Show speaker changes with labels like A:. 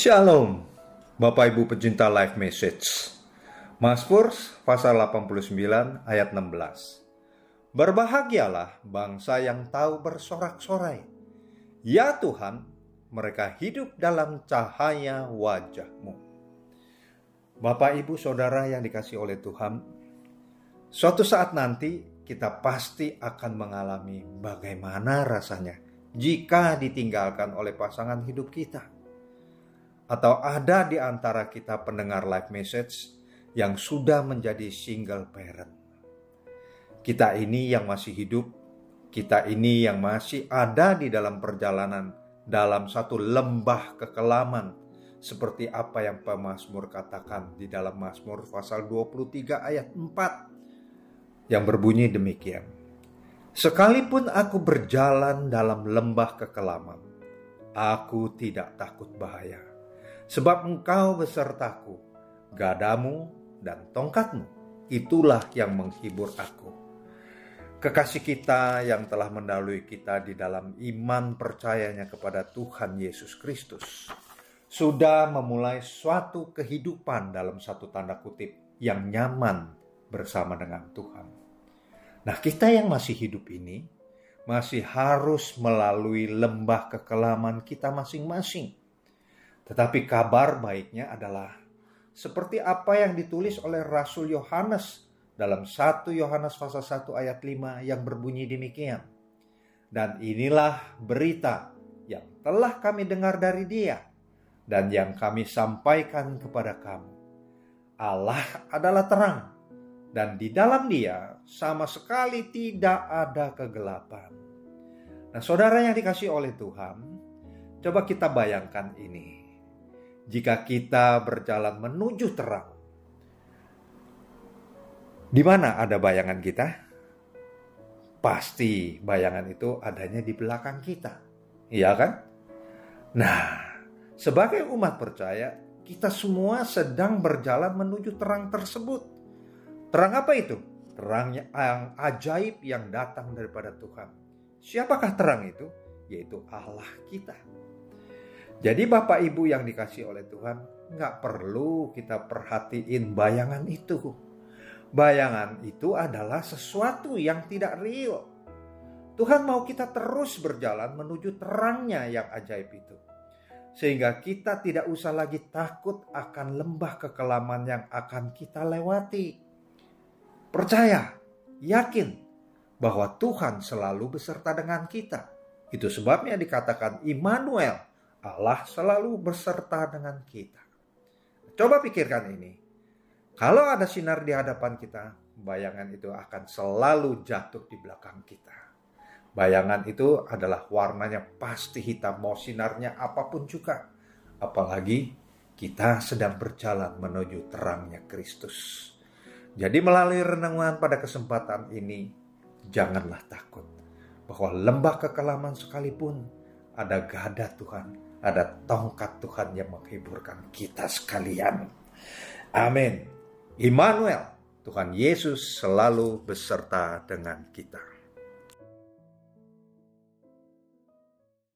A: Shalom, Bapak Ibu pecinta live message. Mazmur pasal 89 ayat 16. Berbahagialah bangsa yang tahu bersorak-sorai. Ya Tuhan, mereka hidup dalam cahaya wajahmu. Bapak, Ibu, Saudara yang dikasih oleh Tuhan, suatu saat nanti kita pasti akan mengalami bagaimana rasanya jika ditinggalkan oleh pasangan hidup kita atau ada di antara kita pendengar live message yang sudah menjadi single parent. Kita ini yang masih hidup, kita ini yang masih ada di dalam perjalanan dalam satu lembah kekelaman seperti apa yang pemazmur katakan di dalam Mazmur pasal 23 ayat 4 yang berbunyi demikian. Sekalipun aku berjalan dalam lembah kekelaman, aku tidak takut bahaya Sebab engkau besertaku, gadamu dan tongkatmu, itulah yang menghibur aku. Kekasih kita yang telah mendahului kita di dalam iman percayanya kepada Tuhan Yesus Kristus sudah memulai suatu kehidupan dalam satu tanda kutip yang nyaman bersama dengan Tuhan. Nah, kita yang masih hidup ini masih harus melalui lembah kekelaman kita masing-masing tetapi kabar baiknya adalah seperti apa yang ditulis oleh Rasul Yohanes dalam 1 Yohanes pasal 1 ayat 5 yang berbunyi demikian. Dan inilah berita yang telah kami dengar dari dia dan yang kami sampaikan kepada kamu. Allah adalah terang dan di dalam dia sama sekali tidak ada kegelapan. Nah saudara yang dikasih oleh Tuhan, coba kita bayangkan ini jika kita berjalan menuju terang. Di mana ada bayangan kita? Pasti bayangan itu adanya di belakang kita. Iya kan? Nah, sebagai umat percaya, kita semua sedang berjalan menuju terang tersebut. Terang apa itu? Terang yang ajaib yang datang daripada Tuhan. Siapakah terang itu? Yaitu Allah kita. Jadi Bapak Ibu yang dikasih oleh Tuhan, nggak perlu kita perhatiin bayangan itu. Bayangan itu adalah sesuatu yang tidak real. Tuhan mau kita terus berjalan menuju terangnya yang ajaib itu. Sehingga kita tidak usah lagi takut akan lembah kekelaman yang akan kita lewati. Percaya, yakin bahwa Tuhan selalu beserta dengan kita. Itu sebabnya dikatakan Immanuel, Allah selalu berserta dengan kita. Coba pikirkan ini. Kalau ada sinar di hadapan kita, bayangan itu akan selalu jatuh di belakang kita. Bayangan itu adalah warnanya pasti hitam, mau sinarnya apa pun juga. Apalagi kita sedang berjalan menuju terangnya Kristus. Jadi melalui renungan pada kesempatan ini, janganlah takut bahwa lembah kekelaman sekalipun ada gada Tuhan ada tongkat Tuhan yang menghiburkan kita sekalian. Amin. Immanuel, Tuhan Yesus selalu beserta dengan kita.